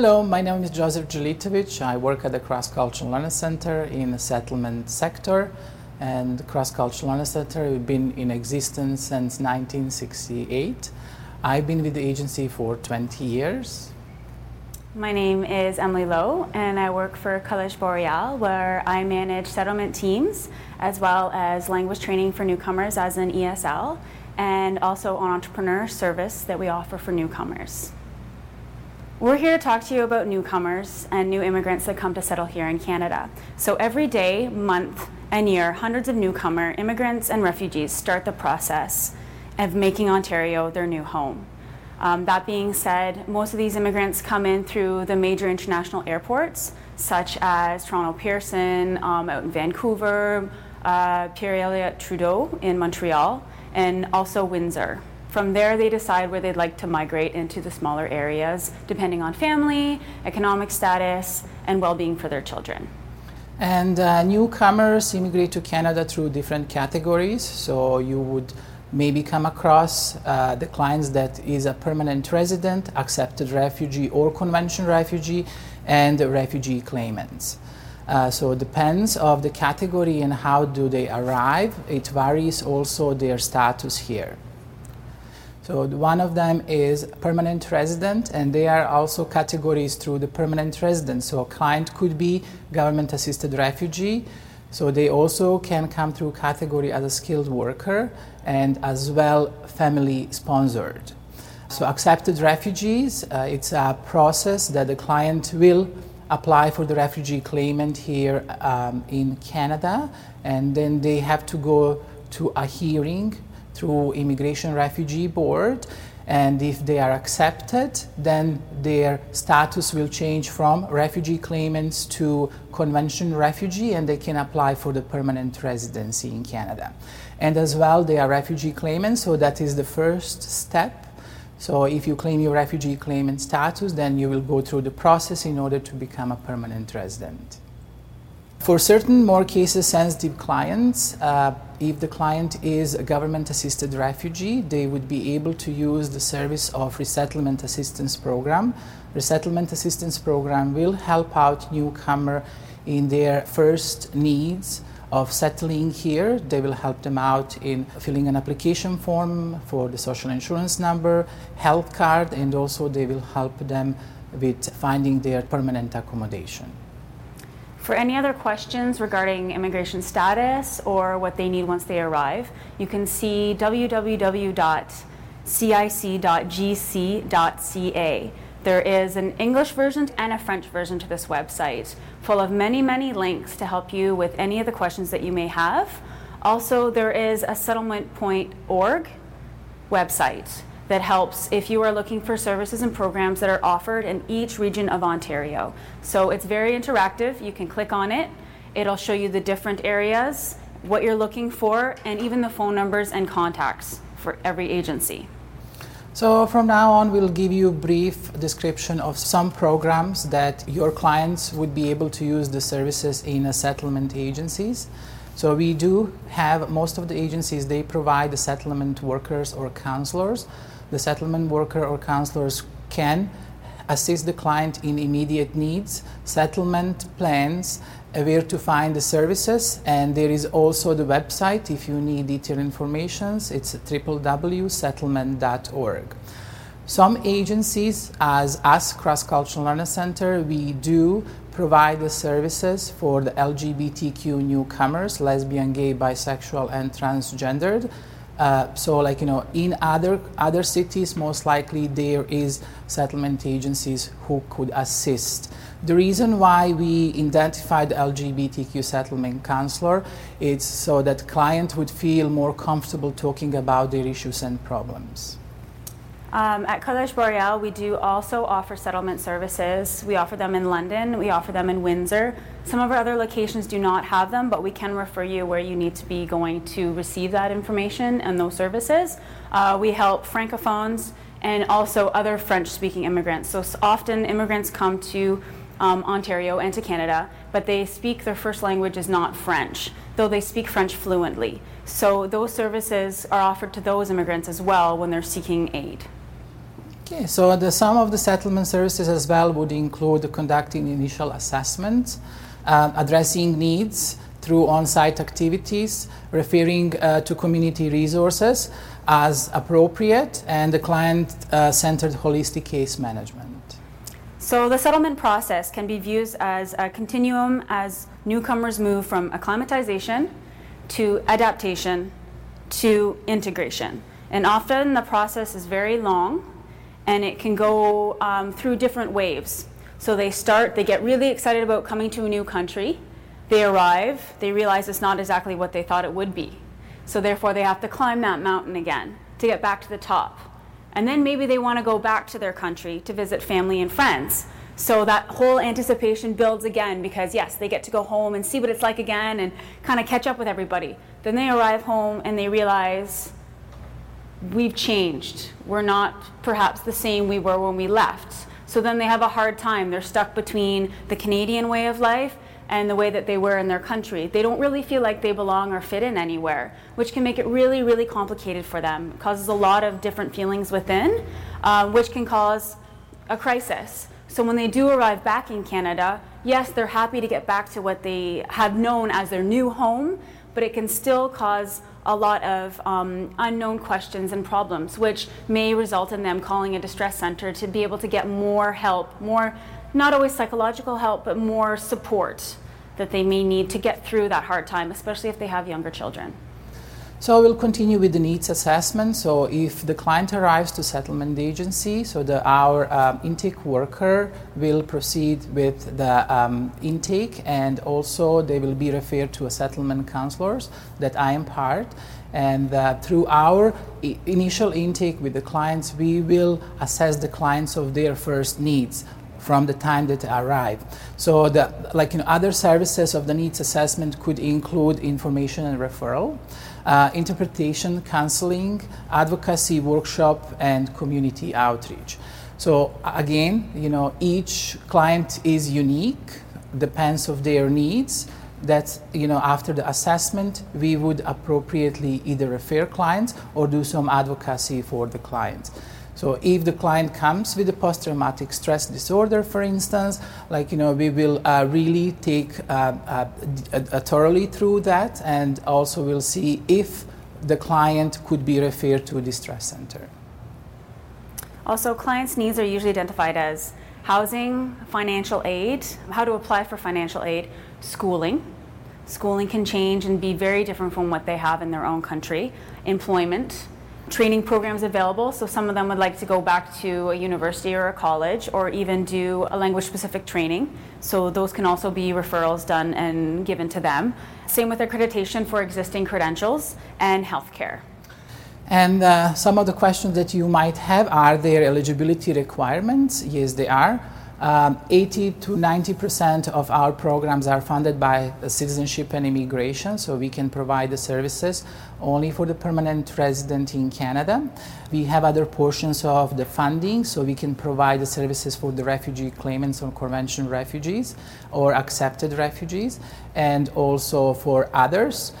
Hello, my name is Joseph Jelitovic. I work at the Cross Cultural Learning Center in the settlement sector. And Cross Cultural Learning Center has been in existence since 1968. I've been with the agency for 20 years. My name is Emily Lowe, and I work for Collège Boreal, where I manage settlement teams as well as language training for newcomers as an ESL, and also an entrepreneur service that we offer for newcomers. We're here to talk to you about newcomers and new immigrants that come to settle here in Canada. So every day, month, and year, hundreds of newcomer immigrants and refugees start the process of making Ontario their new home. Um, that being said, most of these immigrants come in through the major international airports, such as Toronto Pearson, um, out in Vancouver, uh, Pierre Elliott Trudeau in Montreal, and also Windsor. From there, they decide where they'd like to migrate into the smaller areas, depending on family, economic status, and well being for their children. And uh, newcomers immigrate to Canada through different categories. So you would maybe come across uh, the clients that is a permanent resident, accepted refugee or convention refugee, and refugee claimants. Uh, so it depends of the category and how do they arrive. It varies also their status here. So one of them is permanent resident, and they are also categories through the permanent resident. So a client could be government assisted refugee. So they also can come through category as a skilled worker and as well family sponsored. So accepted refugees, uh, it's a process that the client will apply for the refugee claimant here um, in Canada, and then they have to go to a hearing through Immigration Refugee Board. And if they are accepted, then their status will change from refugee claimants to convention refugee, and they can apply for the permanent residency in Canada. And as well, they are refugee claimants, so that is the first step. So if you claim your refugee claimant status, then you will go through the process in order to become a permanent resident. For certain more cases sensitive clients, uh, if the client is a government assisted refugee, they would be able to use the service of resettlement assistance program. Resettlement assistance program will help out newcomer in their first needs of settling here. They will help them out in filling an application form for the social insurance number, health card, and also they will help them with finding their permanent accommodation. For any other questions regarding immigration status or what they need once they arrive, you can see www.cic.gc.ca. There is an English version and a French version to this website, full of many, many links to help you with any of the questions that you may have. Also, there is a settlement.org website that helps if you are looking for services and programs that are offered in each region of Ontario. So it's very interactive. You can click on it, it'll show you the different areas, what you're looking for, and even the phone numbers and contacts for every agency. So from now on, we'll give you a brief description of some programs that your clients would be able to use the services in a settlement agencies. So we do have most of the agencies, they provide the settlement workers or counselors the settlement worker or counselors can assist the client in immediate needs, settlement plans, uh, where to find the services, and there is also the website if you need detailed information. It's www.settlement.org. Some agencies, as us, Cross Cultural Learning Center, we do provide the services for the LGBTQ newcomers, lesbian, gay, bisexual, and transgendered Uh, so, like you know, in other other cities, most likely there is settlement agencies who could assist. The reason why we identified LGBTQ settlement counselor is so that client would feel more comfortable talking about their issues and problems. Um, at Collège Boreal, we do also offer settlement services. We offer them in London, we offer them in Windsor. Some of our other locations do not have them, but we can refer you where you need to be going to receive that information and those services. Uh, we help francophones and also other French speaking immigrants. So often immigrants come to um, Ontario and to Canada, but they speak their first language is not French, though they speak French fluently. So those services are offered to those immigrants as well when they're seeking aid. Okay, so the, some of the settlement services as well would include conducting initial assessments, uh, addressing needs through on-site activities, referring uh, to community resources as appropriate, and the client-centered holistic case management. So the settlement process can be viewed as a continuum as newcomers move from acclimatization to adaptation to integration. And often the process is very long and it can go um, through different waves. So they start, they get really excited about coming to a new country. They arrive, they realize it's not exactly what they thought it would be. So therefore, they have to climb that mountain again to get back to the top. And then maybe they want to go back to their country to visit family and friends. So that whole anticipation builds again because, yes, they get to go home and see what it's like again and kind of catch up with everybody. Then they arrive home and they realize we've changed. We're not perhaps the same we were when we left. So then they have a hard time. They're stuck between the Canadian way of life and the way that they were in their country. They don't really feel like they belong or fit in anywhere, which can make it really, really complicated for them. It causes a lot of different feelings within, uh, which can cause a crisis. So when they do arrive back in Canada, yes, they're happy to get back to what they have known as their new home, but it can still cause a lot of um, unknown questions and problems, which may result in them calling a distress center to be able to get more help, more, not always psychological help, but more support that they may need to get through that hard time, especially if they have younger children. So we'll continue with the needs assessment. So if the client arrives to settlement agency, so the, our um, intake worker will proceed with the um, intake, and also they will be referred to a settlement counselors that I am part. And uh, through our I- initial intake with the clients, we will assess the clients of their first needs from the time that they arrive. So, the, like you know, other services of the needs assessment could include information and referral uh, interpretation, counseling, advocacy workshop, and community outreach. So again, you know, each client is unique, depends of their needs. That you know, after the assessment, we would appropriately either refer clients or do some advocacy for the clients. So if the client comes with a post-traumatic stress disorder, for instance, like you know, we will uh, really take uh, uh, thoroughly through that, and also we'll see if the client could be referred to a distress center. Also, clients' needs are usually identified as housing, financial aid, how to apply for financial aid, schooling. Schooling can change and be very different from what they have in their own country, employment, training programs available. So some of them would like to go back to a university or a college or even do a language specific training. So those can also be referrals done and given to them. Same with accreditation for existing credentials and healthcare. And uh, some of the questions that you might have are there eligibility requirements? Yes, they are. Um, 80 to 90 percent of our programs are funded by citizenship and immigration, so we can provide the services only for the permanent resident in Canada. We have other portions of the funding, so we can provide the services for the refugee claimants or convention refugees or accepted refugees, and also for others.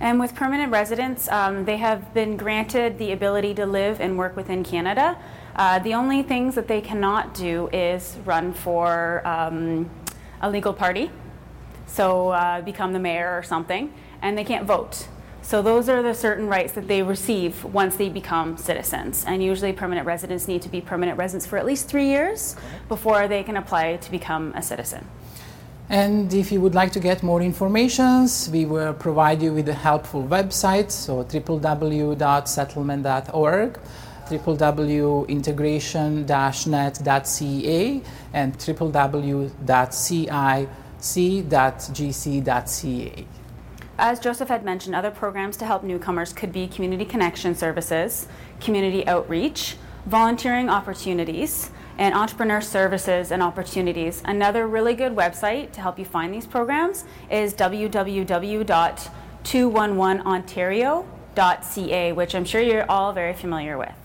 And with permanent residents, um, they have been granted the ability to live and work within Canada. Uh, the only things that they cannot do is run for um, a legal party, so uh, become the mayor or something, and they can't vote. So those are the certain rights that they receive once they become citizens. And usually permanent residents need to be permanent residents for at least three years before they can apply to become a citizen. And if you would like to get more information, we will provide you with a helpful website, so www.settlement.org, www.integration-net.ca, and www.cic.gc.ca. As Joseph had mentioned, other programs to help newcomers could be community connection services, community outreach, volunteering opportunities, and entrepreneur services and opportunities. Another really good website to help you find these programs is www.211ontario.ca, which I'm sure you're all very familiar with.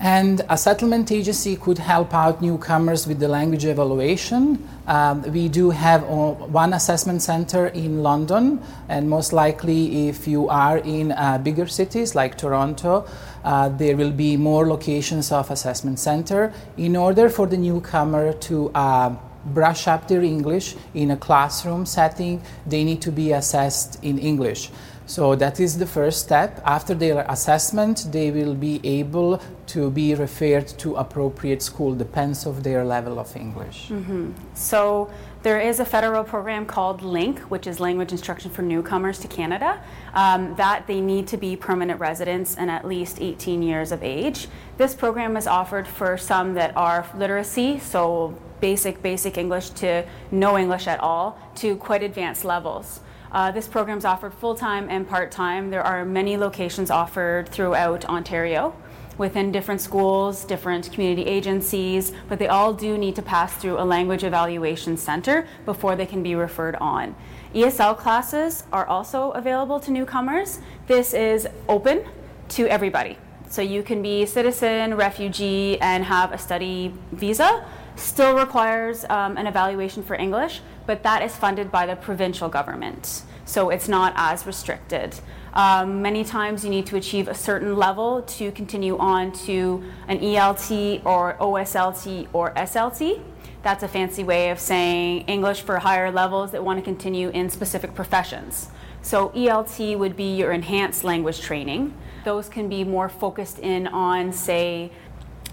And a settlement agency could help out newcomers with the language evaluation. Um, we do have one assessment center in London, and most likely, if you are in uh, bigger cities like Toronto, uh, there will be more locations of assessment center in order for the newcomer to uh, brush up their English in a classroom setting, they need to be assessed in English. So that is the first step. After their assessment, they will be able to be referred to appropriate school, depends of their level of English. Mm-hmm. So there is a federal program called LINC, which is Language Instruction for Newcomers to Canada, um, that they need to be permanent residents and at least 18 years of age. This program is offered for some that are literacy, so basic, basic English to no English at all, to quite advanced levels. Uh, this program is offered full time and part time. There are many locations offered throughout Ontario within different schools, different community agencies, but they all do need to pass through a language evaluation center before they can be referred on. ESL classes are also available to newcomers. This is open to everybody. So you can be citizen, refugee, and have a study visa. Still requires um, an evaluation for English, but that is funded by the provincial government. So it's not as restricted. Um, many times you need to achieve a certain level to continue on to an ELT or OSLT or SLT. That's a fancy way of saying English for higher levels that want to continue in specific professions. So ELT would be your enhanced language training. Those can be more focused in on, say,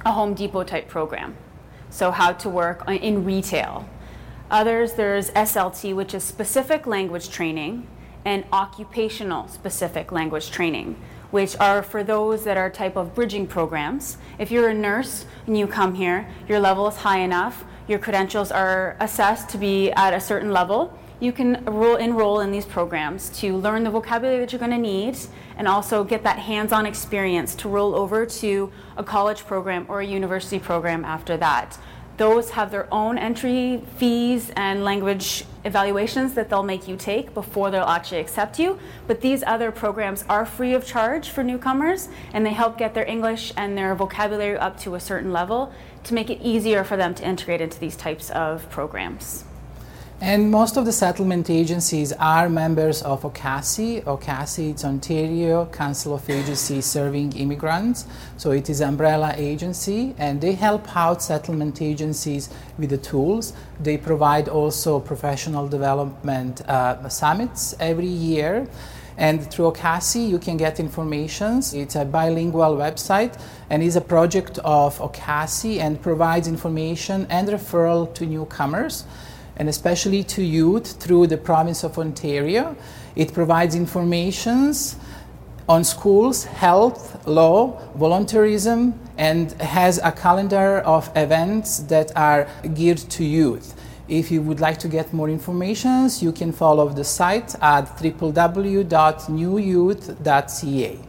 a Home Depot type program. So how to work in retail, Others, there's SLT, which is specific language training, and occupational specific language training, which are for those that are type of bridging programs. If you're a nurse and you come here, your level is high enough, your credentials are assessed to be at a certain level, you can enroll in these programs to learn the vocabulary that you're going to need and also get that hands on experience to roll over to a college program or a university program after that. Those have their own entry fees and language evaluations that they'll make you take before they'll actually accept you. But these other programs are free of charge for newcomers and they help get their English and their vocabulary up to a certain level to make it easier for them to integrate into these types of programs. And most of the settlement agencies are members of OCASI. OCASI is Ontario Council of Agencies Serving Immigrants. So it is umbrella agency and they help out settlement agencies with the tools. They provide also professional development uh, summits every year. And through OCASI, you can get information. It's a bilingual website and is a project of OCASI and provides information and referral to newcomers and especially to youth through the province of Ontario. It provides informations on schools, health, law, volunteerism, and has a calendar of events that are geared to youth. If you would like to get more information, you can follow the site at www.newyouth.ca.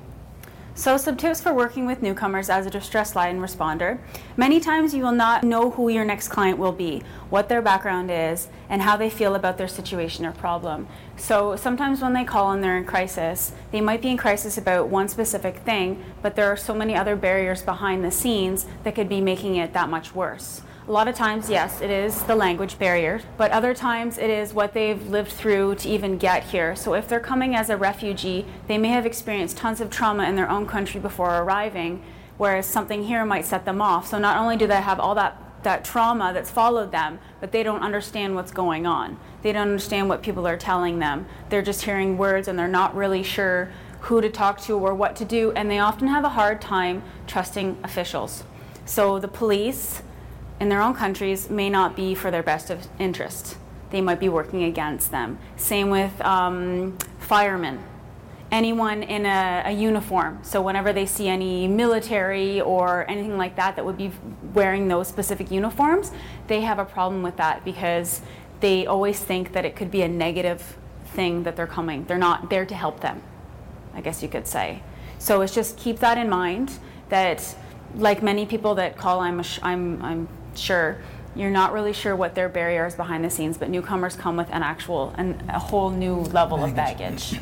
So, some tips for working with newcomers as a distress line responder. Many times you will not know who your next client will be, what their background is, and how they feel about their situation or problem. So, sometimes when they call and they're in crisis, they might be in crisis about one specific thing, but there are so many other barriers behind the scenes that could be making it that much worse. A lot of times, yes, it is the language barrier, but other times it is what they've lived through to even get here. So if they're coming as a refugee, they may have experienced tons of trauma in their own country before arriving, whereas something here might set them off. So not only do they have all that that trauma that's followed them, but they don't understand what's going on. They don't understand what people are telling them. They're just hearing words and they're not really sure who to talk to or what to do, and they often have a hard time trusting officials. So the police, in their own countries may not be for their best of interest. they might be working against them. Same with um, firemen anyone in a, a, uniform. So whenever they see any military or anything like that that would be wearing those specific uniforms, they have a problem with that because they always think that it could be a negative thing that they're coming. They're not there to help them, I guess you could say. So it's just keep that in mind that like many people that call I'm, I'm, I'm sure you're not really sure what their barriers behind the scenes, but newcomers come with an actual and a whole new level of baggage.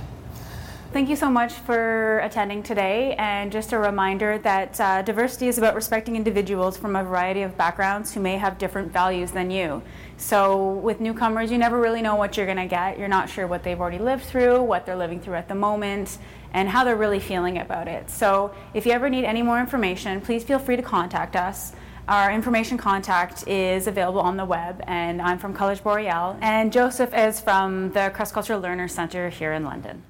Thank you so much for attending today. And just a reminder that uh, diversity is about respecting individuals from a variety of backgrounds who may have different values than you. So, with newcomers, you never really know what you're going to get. You're not sure what they've already lived through, what they're living through at the moment, and how they're really feeling about it. So, if you ever need any more information, please feel free to contact us. Our information contact is available on the web, and I'm from College Boreal, and Joseph is from the Cross Cultural Learner Center here in London.